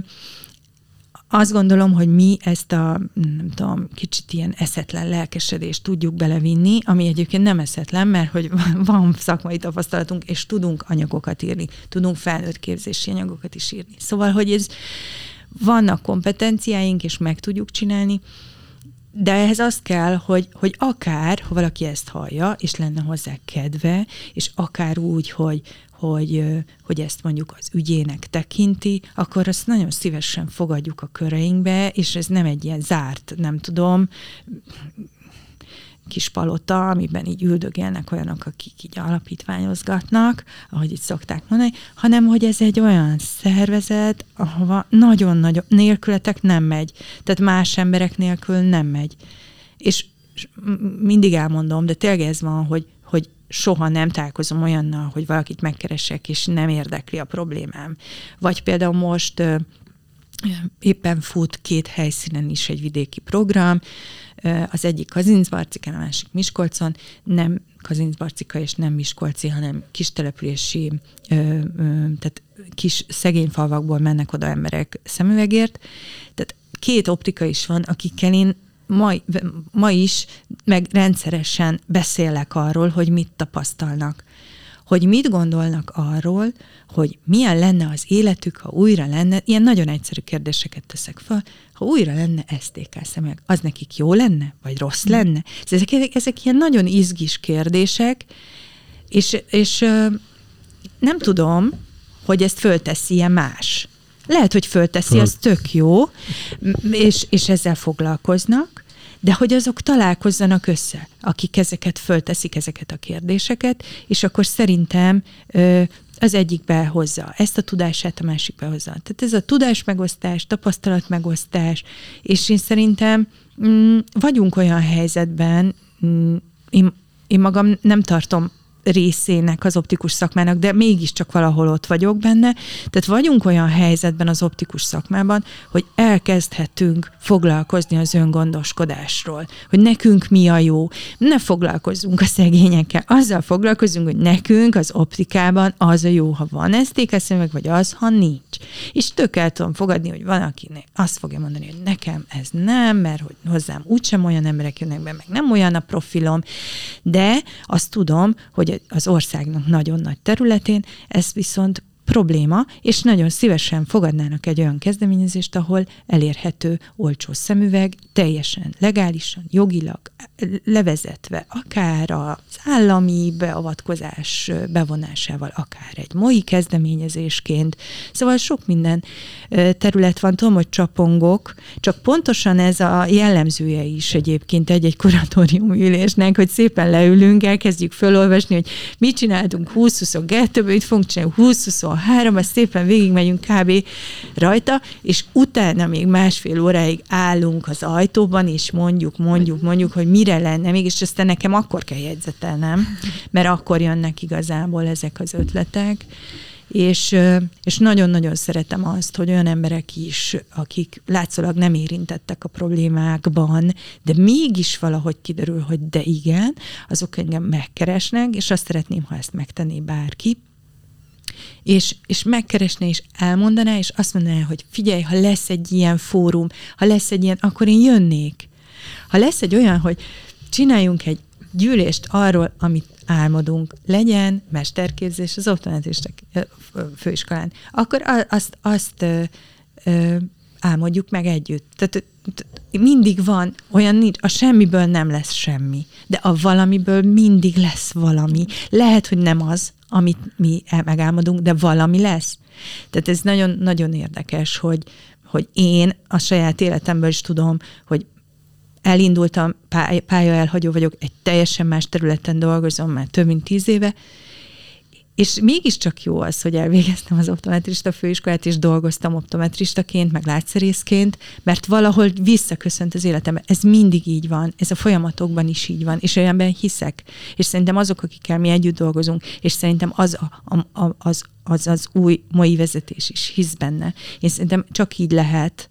Speaker 2: azt gondolom, hogy mi ezt a, nem tudom, kicsit ilyen eszetlen lelkesedést tudjuk belevinni, ami egyébként nem eszetlen, mert hogy van szakmai tapasztalatunk, és tudunk anyagokat írni, tudunk felnőtt képzési anyagokat is írni. Szóval, hogy ez vannak kompetenciáink, és meg tudjuk csinálni, de ehhez az kell, hogy, hogy akár, ha valaki ezt hallja, és lenne hozzá kedve, és akár úgy, hogy, hogy, hogy ezt mondjuk az ügyének tekinti, akkor azt nagyon szívesen fogadjuk a köreinkbe, és ez nem egy ilyen zárt, nem tudom, kis palota, amiben így üldögélnek olyanok, akik így alapítványozgatnak, ahogy itt szokták mondani, hanem hogy ez egy olyan szervezet, ahova nagyon-nagyon nélkületek nem megy. Tehát más emberek nélkül nem megy. És mindig elmondom, de tényleg ez van, hogy, hogy soha nem találkozom olyannal, hogy valakit megkeresek, és nem érdekli a problémám. Vagy például most éppen fut két helyszínen is egy vidéki program, az egyik Kazincbarcikán, a másik Miskolcon, nem Kazincbarcika és nem Miskolci, hanem kis települési, tehát kis szegény falvakból mennek oda emberek szemüvegért. Tehát két optika is van, akikkel én ma, ma is, meg rendszeresen beszélek arról, hogy mit tapasztalnak hogy mit gondolnak arról, hogy milyen lenne az életük, ha újra lenne, ilyen nagyon egyszerű kérdéseket teszek fel, ha újra lenne STK szemek, az nekik jó lenne, vagy rossz hmm. lenne? Ezek, ezek ilyen nagyon izgis kérdések, és, és nem tudom, hogy ezt fölteszi ilyen más. Lehet, hogy fölteszi, az tök jó, és, és ezzel foglalkoznak, de hogy azok találkozzanak össze, akik ezeket fölteszik, ezeket a kérdéseket, és akkor szerintem az egyik behozza ezt a tudását, a másik behozza. Tehát ez a tudás megosztás, tapasztalat megosztás, és én szerintem mm, vagyunk olyan helyzetben, mm, én, én magam nem tartom részének az optikus szakmának, de mégiscsak valahol ott vagyok benne. Tehát vagyunk olyan helyzetben az optikus szakmában, hogy elkezdhetünk foglalkozni az öngondoskodásról, hogy nekünk mi a jó. Ne foglalkozzunk a szegényekkel, azzal foglalkozunk, hogy nekünk az optikában az a jó, ha van esztékeszemeg, vagy az, ha nincs. És tök el tudom fogadni, hogy van, akinek azt fogja mondani, hogy nekem ez nem, mert hogy hozzám úgysem olyan emberek jönnek be, meg nem olyan a profilom, de azt tudom, hogy az országnak nagyon nagy területén, ez viszont probléma, és nagyon szívesen fogadnának egy olyan kezdeményezést, ahol elérhető olcsó szemüveg, teljesen legálisan, jogilag levezetve, akár az állami beavatkozás bevonásával, akár egy mai kezdeményezésként. Szóval sok minden terület van, tudom, hogy csapongok, csak pontosan ez a jellemzője is egyébként egy-egy kuratórium ülésnek, hogy szépen leülünk, elkezdjük felolvasni, hogy mit csináltunk 20-22-ből, mit fogunk csinálni 20 három, azt szépen végigmegyünk kb. rajta, és utána még másfél óráig állunk az ajtóban, és mondjuk, mondjuk, mondjuk, hogy mire lenne még, és aztán nekem akkor kell jegyzetelnem, mert akkor jönnek igazából ezek az ötletek. És, és nagyon-nagyon szeretem azt, hogy olyan emberek is, akik látszólag nem érintettek a problémákban, de mégis valahogy kiderül, hogy de igen, azok engem megkeresnek, és azt szeretném, ha ezt megtenné bárki, és, és megkeresné, és elmondaná, és azt mondaná, hogy figyelj, ha lesz egy ilyen fórum, ha lesz egy ilyen, akkor én jönnék. Ha lesz egy olyan, hogy csináljunk egy gyűlést arról, amit álmodunk, legyen mesterképzés az optometristek főiskolán, akkor azt, azt ö, ö, álmodjuk meg együtt. Tehát mindig van, olyan nincs, a semmiből nem lesz semmi, de a valamiből mindig lesz valami. Lehet, hogy nem az, amit mi megálmodunk, de valami lesz. Tehát ez nagyon-nagyon érdekes, hogy, hogy én a saját életemből is tudom, hogy elindultam, pálya elhagyó vagyok, egy teljesen más területen dolgozom már több mint tíz éve, és mégiscsak jó az, hogy elvégeztem az optometrista főiskolát, és dolgoztam optometristaként, meg látszerészként, mert valahol visszaköszönt az életembe. Ez mindig így van, ez a folyamatokban is így van, és olyanben hiszek. És szerintem azok, akikkel mi együtt dolgozunk, és szerintem az a, a, az, az, az új mai vezetés is hisz benne. Én szerintem csak így lehet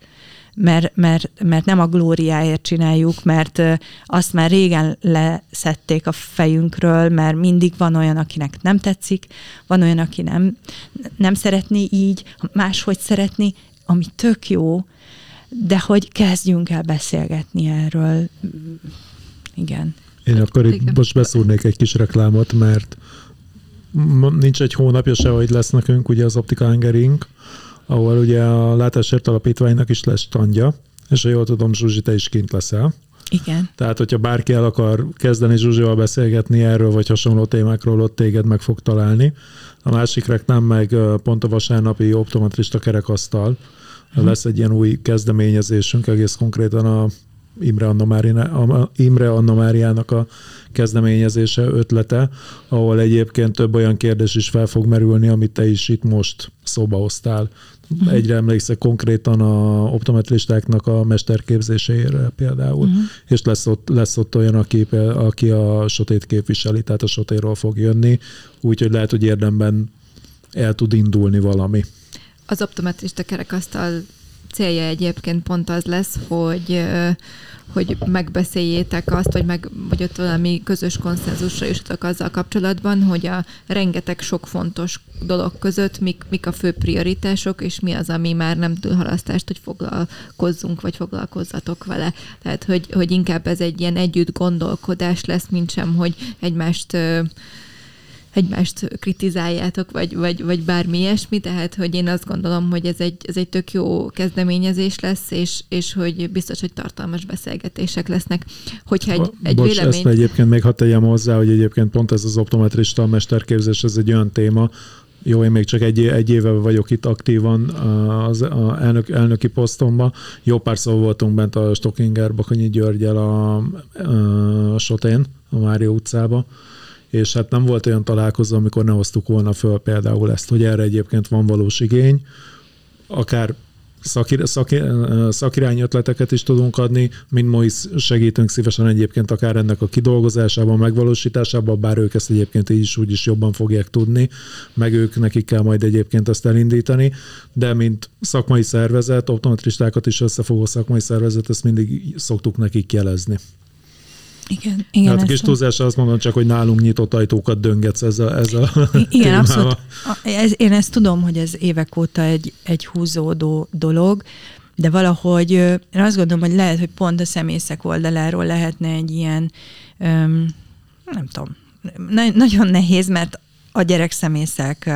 Speaker 2: mert, mert, mert nem a glóriáért csináljuk, mert azt már régen leszették a fejünkről, mert mindig van olyan, akinek nem tetszik, van olyan, aki nem, nem szeretné így, máshogy szeretni, ami tök jó, de hogy kezdjünk el beszélgetni erről. Igen.
Speaker 3: Én akkor itt most beszúrnék egy kis reklámot, mert nincs egy hónapja se, hogy lesz nekünk ugye az Optika Hangering, ahol ugye a Látásért Alapítványnak is lesz standja, és ha jól tudom, Zsuzsi, te is kint leszel.
Speaker 2: Igen.
Speaker 3: Tehát, hogyha bárki el akar kezdeni Zsuzsival beszélgetni erről, vagy hasonló témákról, ott téged meg fog találni. A másik reklám meg pont a vasárnapi optometrista kerekasztal. Hmm. Lesz egy ilyen új kezdeményezésünk, egész konkrétan a Imre Anna, Máriná, Imre Anna Máriának a kezdeményezése, ötlete, ahol egyébként több olyan kérdés is fel fog merülni, amit te is itt most szóba hoztál. Uh-huh. Egyre emlékszek konkrétan a optometristáknak a mesterképzéseire például, uh-huh. és lesz ott, lesz ott olyan, aki, aki a sotét képviseli, tehát a sotéról fog jönni, úgyhogy lehet, hogy érdemben el tud indulni valami.
Speaker 1: Az optometrista kerekasztal célja egyébként pont az lesz, hogy hogy megbeszéljétek azt, vagy, meg, vagy ott valami közös konszenzusra jussatok azzal kapcsolatban, hogy a rengeteg sok fontos dolog között mik, mik a fő prioritások, és mi az, ami már nem túlhalasztást, hogy foglalkozzunk, vagy foglalkozzatok vele. Tehát, hogy, hogy inkább ez egy ilyen együtt gondolkodás lesz, mint sem, hogy egymást egymást kritizáljátok, vagy, vagy, vagy bármi ilyesmi, tehát hogy én azt gondolom, hogy ez egy, ez egy tök jó kezdeményezés lesz, és, és hogy biztos, hogy tartalmas beszélgetések lesznek. Hogyha egy, egy
Speaker 3: Bocs,
Speaker 1: vélemény...
Speaker 3: ezt egyébként még hadd tegyem hozzá, hogy egyébként pont ez az optometrista mesterképzés, ez egy olyan téma, jó, én még csak egy, egy éve vagyok itt aktívan az a elnök, elnöki posztomban. Jó pár szó voltunk bent a Stockinger Bakonyi Györgyel a, a, a Sotén, a Mária utcába és hát nem volt olyan találkozó, amikor ne hoztuk volna föl például ezt, hogy erre egyébként van valós igény, akár szakir, szakir, szakirány ötleteket is tudunk adni, mint ma is segítünk szívesen egyébként akár ennek a kidolgozásában, megvalósításában, bár ők ezt egyébként így is úgy is jobban fogják tudni, meg ők nekik kell majd egyébként ezt elindítani, de mint szakmai szervezet, optometristákat is összefogó szakmai szervezet, ezt mindig szoktuk nekik jelezni.
Speaker 2: Igen, igen.
Speaker 3: Hát a kis túlzás azt mondom csak, hogy nálunk nyitott ajtókat döngetsz ez a, ez a
Speaker 2: Igen, témával. abszolút. Ez, én ezt tudom, hogy ez évek óta egy, egy húzódó dolog, de valahogy én azt gondolom, hogy lehet, hogy pont a szemészek oldaláról lehetne egy ilyen, öm, nem tudom, na- nagyon nehéz, mert a gyerekszemészek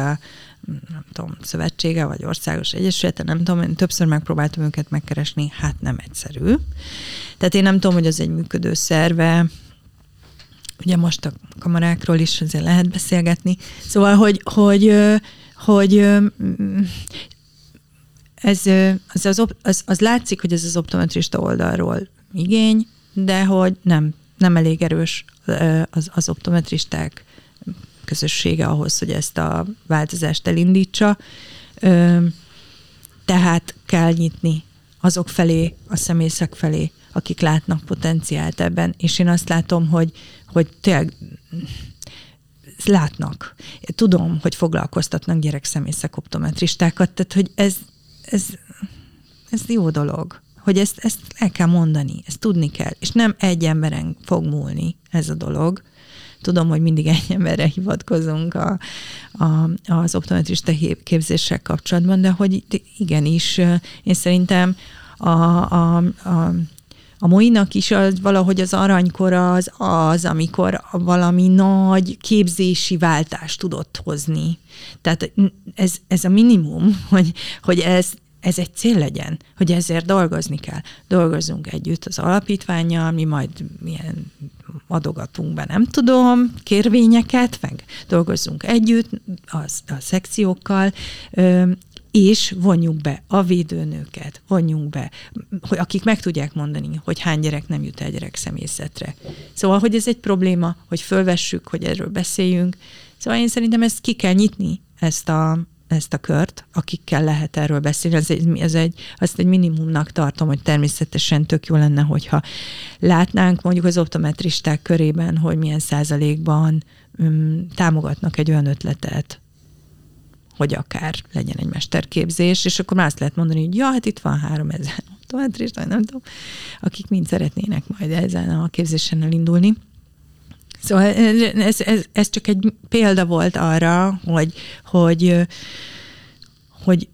Speaker 2: nem tudom, szövetsége, vagy országos egyesülete, nem tudom, én többször megpróbáltam őket megkeresni, hát nem egyszerű. Tehát én nem tudom, hogy az egy működő szerve, ugye most a kamarákról is azért lehet beszélgetni. Szóval, hogy, hogy, hogy ez, az, az, az, az látszik, hogy ez az optometrista oldalról igény, de hogy nem, nem elég erős az, az optometristák közössége ahhoz, hogy ezt a változást elindítsa. Tehát kell nyitni azok felé, a személyszek felé, akik látnak potenciált ebben, és én azt látom, hogy, hogy tényleg látnak. Tudom, hogy foglalkoztatnak gyerekszemészek optometristákat, tehát hogy ez, ez, ez jó dolog, hogy ezt, ezt el kell mondani, ezt tudni kell, és nem egy emberen fog múlni ez a dolog, Tudom, hogy mindig egy emberre hivatkozunk a, a, az optometrista képzéssel kapcsolatban, de hogy igenis, én szerintem a, a, a a moinak is az, valahogy az aranykor az az, amikor valami nagy képzési váltást tudott hozni. Tehát ez, ez a minimum, hogy, hogy ez, ez egy cél legyen, hogy ezért dolgozni kell. Dolgozzunk együtt az alapítványjal, mi majd milyen adogatunk be, nem tudom, kérvényeket, meg dolgozzunk együtt az, a szekciókkal, és vonjuk be a védőnőket, vonjunk be, hogy akik meg tudják mondani, hogy hány gyerek nem jut el gyerek szemészetre. Szóval, hogy ez egy probléma, hogy fölvessük, hogy erről beszéljünk. Szóval én szerintem ezt ki kell nyitni, ezt a, ezt a kört, akikkel lehet erről beszélni. Ez egy, ez egy, azt egy minimumnak tartom, hogy természetesen tök jó lenne, hogyha látnánk mondjuk az optometristák körében, hogy milyen százalékban um, támogatnak egy olyan ötletet, hogy akár legyen egy mesterképzés, és akkor már azt lehet mondani, hogy ja, hát itt van három ezer optometrista, nem tudom, akik mind szeretnének majd ezen a képzésen elindulni. Szóval ez, ez, ez csak egy példa volt arra, hogy, hogy, hogy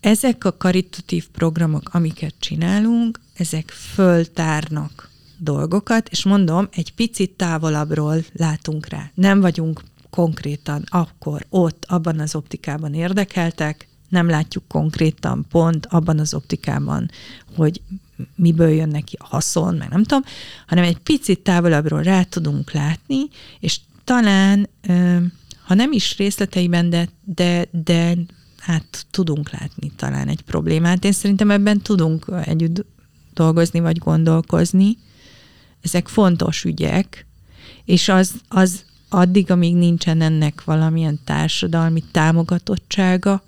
Speaker 2: ezek a karitatív programok, amiket csinálunk, ezek föltárnak dolgokat, és mondom, egy picit távolabbról látunk rá. Nem vagyunk konkrétan akkor, ott, abban az optikában érdekeltek, nem látjuk konkrétan pont abban az optikában, hogy miből jön neki a haszon, meg nem tudom, hanem egy picit távolabbról rá tudunk látni, és talán, ha nem is részleteiben, de, de, de hát tudunk látni talán egy problémát. Én szerintem ebben tudunk együtt dolgozni, vagy gondolkozni. Ezek fontos ügyek, és az, az addig, amíg nincsen ennek valamilyen társadalmi támogatottsága,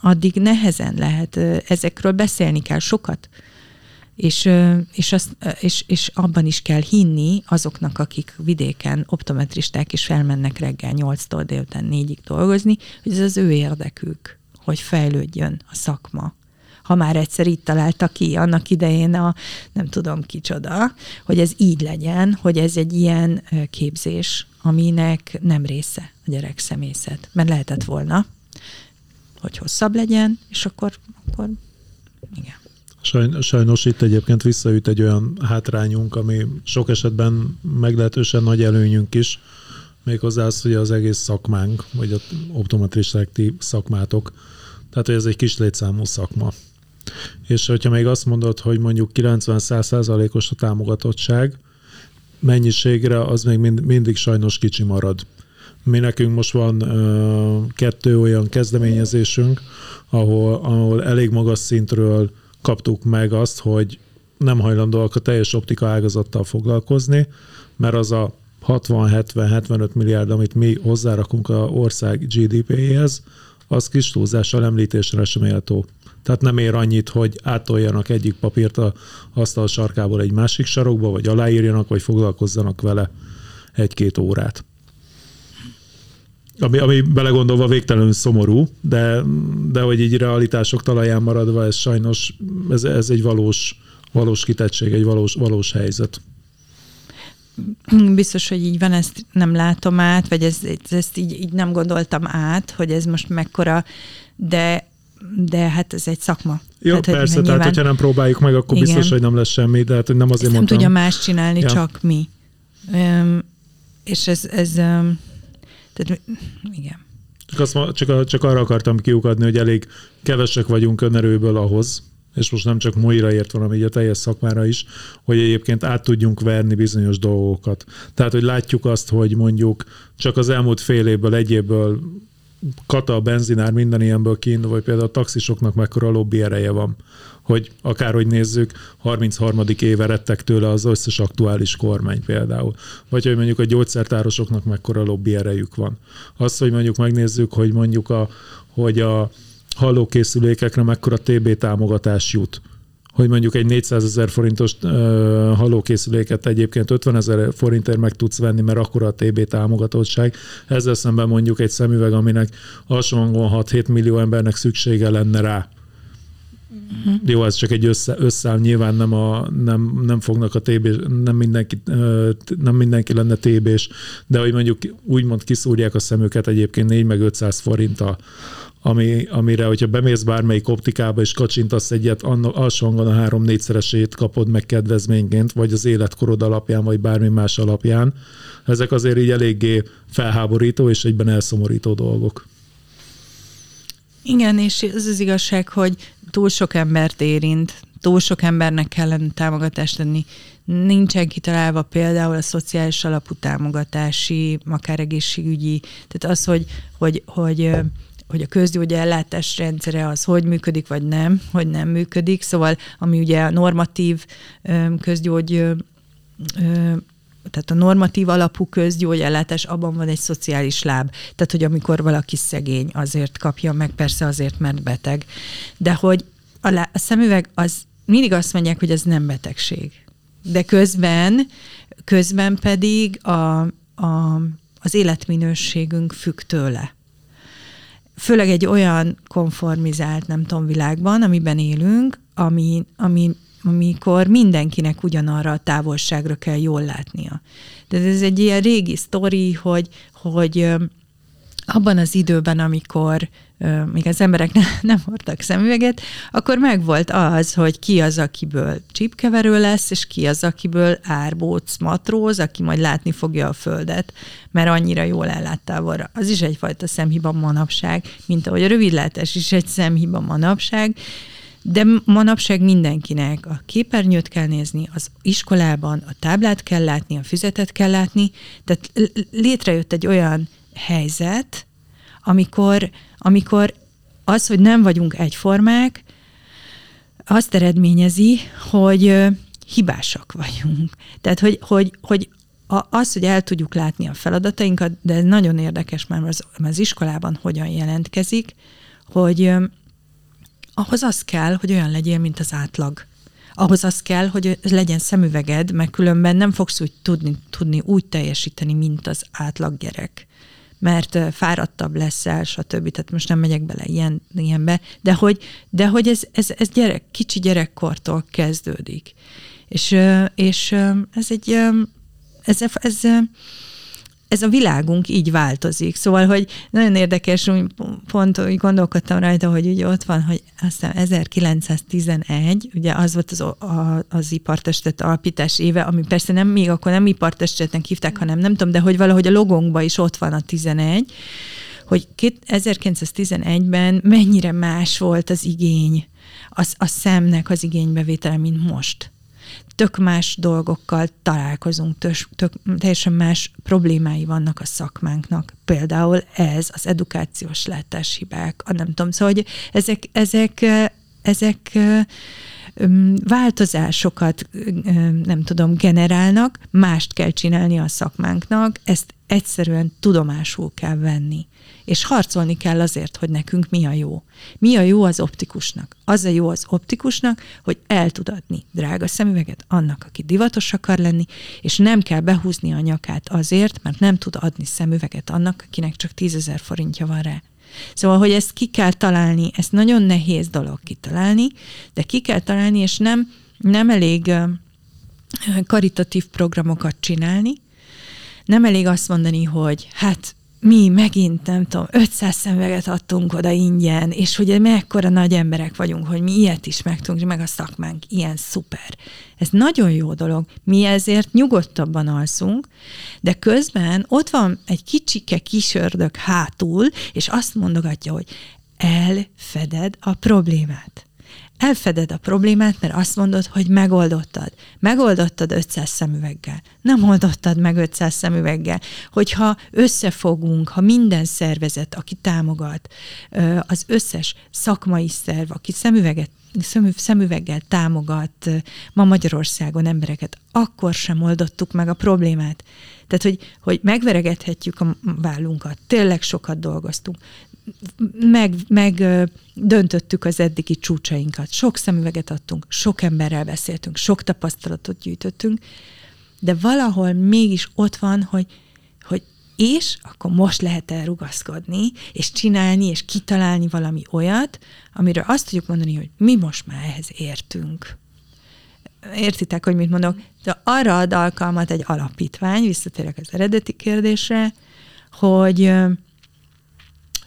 Speaker 2: addig nehezen lehet, ezekről beszélni kell sokat. És, és, azt, és, és abban is kell hinni azoknak, akik vidéken optometristák is felmennek reggel 8-tól délután 4-ig dolgozni, hogy ez az ő érdekük, hogy fejlődjön a szakma ha már egyszer itt találta ki annak idején a nem tudom kicsoda, hogy ez így legyen, hogy ez egy ilyen képzés, aminek nem része a gyerek személyzet. Mert lehetett volna, hogy hosszabb legyen, és akkor, akkor igen.
Speaker 3: Sajnos itt egyébként visszaüt egy olyan hátrányunk, ami sok esetben meglehetősen nagy előnyünk is, méghozzá az, hogy az egész szakmánk, vagy a optometristák szakmátok, tehát hogy ez egy kis létszámú szakma. És hogyha még azt mondod, hogy mondjuk 90-100 os a támogatottság, mennyiségre az még mind, mindig sajnos kicsi marad. Mi nekünk most van ö, kettő olyan kezdeményezésünk, ahol, ahol elég magas szintről kaptuk meg azt, hogy nem hajlandóak a teljes optika ágazattal foglalkozni, mert az a 60-70-75 milliárd, amit mi hozzárakunk a ország GDP-hez, az kis túlzással említésre sem méltó. Tehát nem ér annyit, hogy átoljanak egyik papírt a asztal sarkából egy másik sarokba, vagy aláírjanak, vagy foglalkozzanak vele egy-két órát. Ami, ami belegondolva végtelenül szomorú, de, de hogy így realitások talaján maradva, ez sajnos ez, ez egy valós, valós kitettség, egy valós, valós helyzet.
Speaker 2: Biztos, hogy így van, ezt nem látom át, vagy ezt, ezt így, így nem gondoltam át, hogy ez most mekkora, de de hát ez egy szakma.
Speaker 3: Jó, hát, persze, hogy tehát hogyha nem próbáljuk meg, akkor igen. biztos, hogy nem lesz semmi, de hát hogy nem azért Ezt
Speaker 2: mondtam. nem tudja más csinálni, ja. csak mi. Um, és ez, ez um, tehát igen.
Speaker 3: Csak, azt, csak, csak arra akartam kiukadni, hogy elég kevesek vagyunk önerőből ahhoz, és most nem csak Moira ért, hanem így a teljes szakmára is, hogy egyébként át tudjunk verni bizonyos dolgokat. Tehát, hogy látjuk azt, hogy mondjuk csak az elmúlt fél évből, egy évből kata, a benzinár, minden ilyenből kiindul, vagy például a taxisoknak mekkora lobby ereje van, hogy akárhogy nézzük, 33. éve rettek tőle az összes aktuális kormány például. Vagy hogy mondjuk a gyógyszertárosoknak mekkora lobby erejük van. Azt, hogy mondjuk megnézzük, hogy mondjuk a, hogy a hallókészülékekre mekkora TB támogatás jut hogy mondjuk egy 400 ezer forintos uh, halókészüléket egyébként 50 ezer forintért meg tudsz venni, mert akkor a TB támogatottság. Ezzel szemben mondjuk egy szemüveg, aminek hangon 6-7 millió embernek szüksége lenne rá. Uh-huh. Jó, ez csak egy össze, összeáll, nyilván nem, a, nem, nem fognak a TB, nem mindenki, nem mindenki lenne TB-s, de hogy mondjuk úgymond kiszúrják a szemüket egyébként 4 meg 500 forint a, ami, amire, hogyha bemész bármelyik optikába és kacsintasz egyet, alsó hangon a három-négyszeresét kapod meg kedvezményként, vagy az életkorod alapján, vagy bármi más alapján. Ezek azért így eléggé felháborító és egyben elszomorító dolgok.
Speaker 2: Igen, és ez az igazság, hogy túl sok embert érint, túl sok embernek kellene támogatást adni. Nincsen kitalálva például a szociális alapú támogatási, akár egészségügyi, tehát az, hogy, hogy, hogy hogy a közgyógyellátás rendszere az hogy működik, vagy nem, hogy nem működik. Szóval, ami ugye a normatív közgyógy tehát a normatív alapú közgyógyellátás, abban van egy szociális láb. Tehát, hogy amikor valaki szegény, azért kapja meg, persze azért, mert beteg. De hogy a, lá- a szemüveg az mindig azt mondják, hogy ez nem betegség. De közben, közben pedig a, a, az életminőségünk függ tőle főleg egy olyan konformizált, nem tudom, világban, amiben élünk, ami, ami, amikor mindenkinek ugyanarra a távolságra kell jól látnia. De ez egy ilyen régi sztori, hogy, hogy abban az időben, amikor még az emberek ne, nem hordtak szemüveget, akkor megvolt az, hogy ki az, akiből csípkeverő lesz, és ki az, akiből árbóc matróz, aki majd látni fogja a földet, mert annyira jól ellát távolra. Az is egyfajta szemhiba manapság, mint ahogy a rövidlátás is egy szemhiba manapság, de manapság mindenkinek a képernyőt kell nézni, az iskolában a táblát kell látni, a füzetet kell látni, tehát létrejött egy olyan helyzet, amikor, amikor az, hogy nem vagyunk egyformák, azt eredményezi, hogy hibásak vagyunk. Tehát, hogy, hogy, hogy az, hogy el tudjuk látni a feladatainkat, de ez nagyon érdekes, mert az, az iskolában hogyan jelentkezik, hogy ahhoz az kell, hogy olyan legyél, mint az átlag. Ahhoz az kell, hogy legyen szemüveged, mert különben nem fogsz úgy tudni, tudni úgy teljesíteni, mint az átlag gyerek mert fáradtabb leszel, stb. Tehát most nem megyek bele ilyen, ilyenbe, de hogy, de hogy ez, ez, ez gyerek, kicsi gyerekkortól kezdődik. És, és ez egy, ez, ez, ez a világunk így változik. Szóval, hogy nagyon érdekes, hogy pont úgy gondolkodtam rajta, hogy ugye ott van, hogy aztán 1911, ugye az volt az, a, az ipartestet alapítás éve, ami persze nem még akkor nem ipartestetnek hívták, hanem nem tudom, de hogy valahogy a logónkban is ott van a 11, hogy 1911-ben mennyire más volt az igény, az, a szemnek az igénybevétele, mint most tök más dolgokkal találkozunk, tök, tök, teljesen más problémái vannak a szakmánknak. Például ez, az edukációs látáshibák, a nem tudom, szóval, hogy ezek, ezek, ezek változásokat, nem tudom, generálnak, mást kell csinálni a szakmánknak, ezt egyszerűen tudomásul kell venni. És harcolni kell azért, hogy nekünk mi a jó. Mi a jó az optikusnak? Az a jó az optikusnak, hogy el tud adni drága szemüveget annak, aki divatos akar lenni, és nem kell behúzni a nyakát azért, mert nem tud adni szemüveget annak, akinek csak tízezer forintja van rá. Szóval, hogy ezt ki kell találni, ezt nagyon nehéz dolog kitalálni, de ki kell találni, és nem, nem elég karitatív programokat csinálni, nem elég azt mondani, hogy hát mi megint, nem tudom, 500 szemüveget adtunk oda ingyen, és hogy mekkora nagy emberek vagyunk, hogy mi ilyet is meg tudunk, meg a szakmánk ilyen szuper. Ez nagyon jó dolog. Mi ezért nyugodtabban alszunk, de közben ott van egy kicsike kisördög hátul, és azt mondogatja, hogy elfeded a problémát elfeded a problémát, mert azt mondod, hogy megoldottad. Megoldottad 500 szemüveggel. Nem oldottad meg 500 szemüveggel. Hogyha összefogunk, ha minden szervezet, aki támogat, az összes szakmai szerv, aki szemüveget szemüveggel támogat ma Magyarországon embereket, akkor sem oldottuk meg a problémát. Tehát, hogy, hogy megveregethetjük a vállunkat, tényleg sokat dolgoztunk, meg, meg döntöttük az eddigi csúcsainkat. Sok szemüveget adtunk, sok emberrel beszéltünk, sok tapasztalatot gyűjtöttünk, de valahol mégis ott van, hogy, hogy és akkor most lehet elrugaszkodni, és csinálni, és kitalálni valami olyat, amiről azt tudjuk mondani, hogy mi most már ehhez értünk. Értitek, hogy mit mondok? De arra ad alkalmat egy alapítvány, visszatérek az eredeti kérdésre, hogy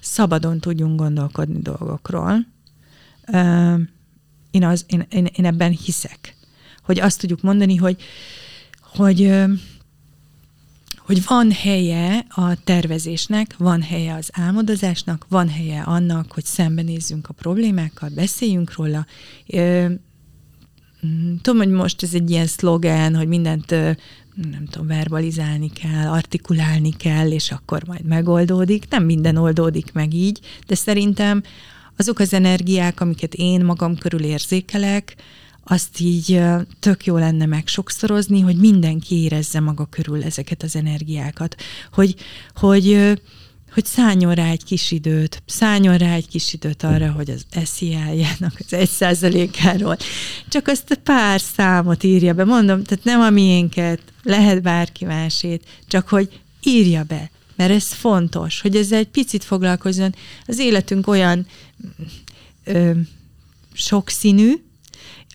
Speaker 2: szabadon tudjunk gondolkodni dolgokról. Én, az, én, én, én ebben hiszek, hogy azt tudjuk mondani, hogy, hogy, hogy van helye a tervezésnek, van helye az álmodozásnak, van helye annak, hogy szembenézzünk a problémákkal, beszéljünk róla. Tudom, hogy most ez egy ilyen szlogen, hogy mindent nem tudom, verbalizálni kell, artikulálni kell, és akkor majd megoldódik. Nem minden oldódik meg így, de szerintem azok az energiák, amiket én magam körül érzékelek, azt így tök jó lenne meg sokszorozni, hogy mindenki érezze maga körül ezeket az energiákat. Hogy, hogy hogy szálljon rá egy kis időt, szálljon rá egy kis időt arra, hogy az SZIA-jának az egy százalékáról csak azt a pár számot írja be. Mondom, tehát nem a miénket, lehet bárki másét, csak hogy írja be, mert ez fontos, hogy ezzel egy picit foglalkozzon. Az életünk olyan ö, sokszínű,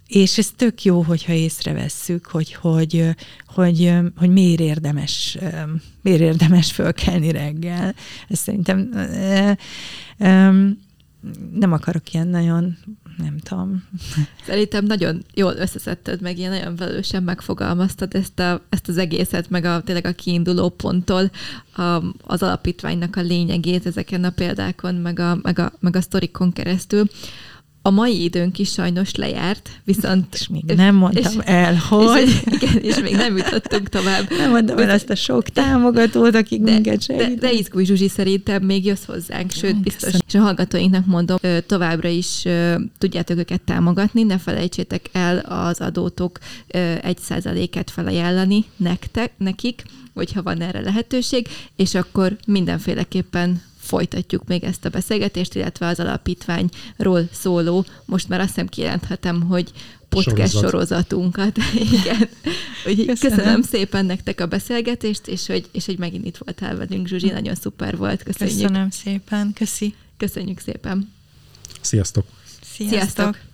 Speaker 2: és ez tök jó, hogyha észrevesszük, hogy, hogy, hogy, hogy miért érdemes, miért érdemes fölkelni reggel. Ez szerintem nem akarok ilyen nagyon, nem tudom.
Speaker 1: Szerintem nagyon jól összeszedted, meg ilyen nagyon velősen megfogalmaztad ezt, a, ezt az egészet, meg a, tényleg a kiinduló ponttól a, az alapítványnak a lényegét ezeken a példákon, meg a, meg a, meg a sztorikon keresztül A mai időnk is sajnos lejárt, viszont...
Speaker 2: És még nem mondtam
Speaker 1: és,
Speaker 2: el, hogy...
Speaker 1: És, igen, és még nem jutottunk tovább.
Speaker 2: Nem mondtam el azt a sok támogatót, akik
Speaker 1: de,
Speaker 2: minket segítenek.
Speaker 1: De, de izgulj Zsuzsi, szerintem még jössz hozzánk, sőt, biztos. És a hallgatóinknak mondom, továbbra is tudjátok őket támogatni, ne felejtsétek el az adótok egy százaléket felajánlani nektek, nekik, hogyha van erre lehetőség, és akkor mindenféleképpen folytatjuk még ezt a beszélgetést, illetve az alapítványról szóló, most már azt hiszem kijelenthetem, hogy podcast Sorozat. sorozatunkat. Igen. Úgyhogy köszönöm. köszönöm szépen nektek a beszélgetést, és hogy, és hogy megint itt voltál velünk, Zsuzsi, nagyon szuper volt. Köszönjük.
Speaker 2: Köszönöm szépen, köszi.
Speaker 1: Köszönjük szépen.
Speaker 3: Sziasztok.
Speaker 2: Sziasztok. Sziasztok.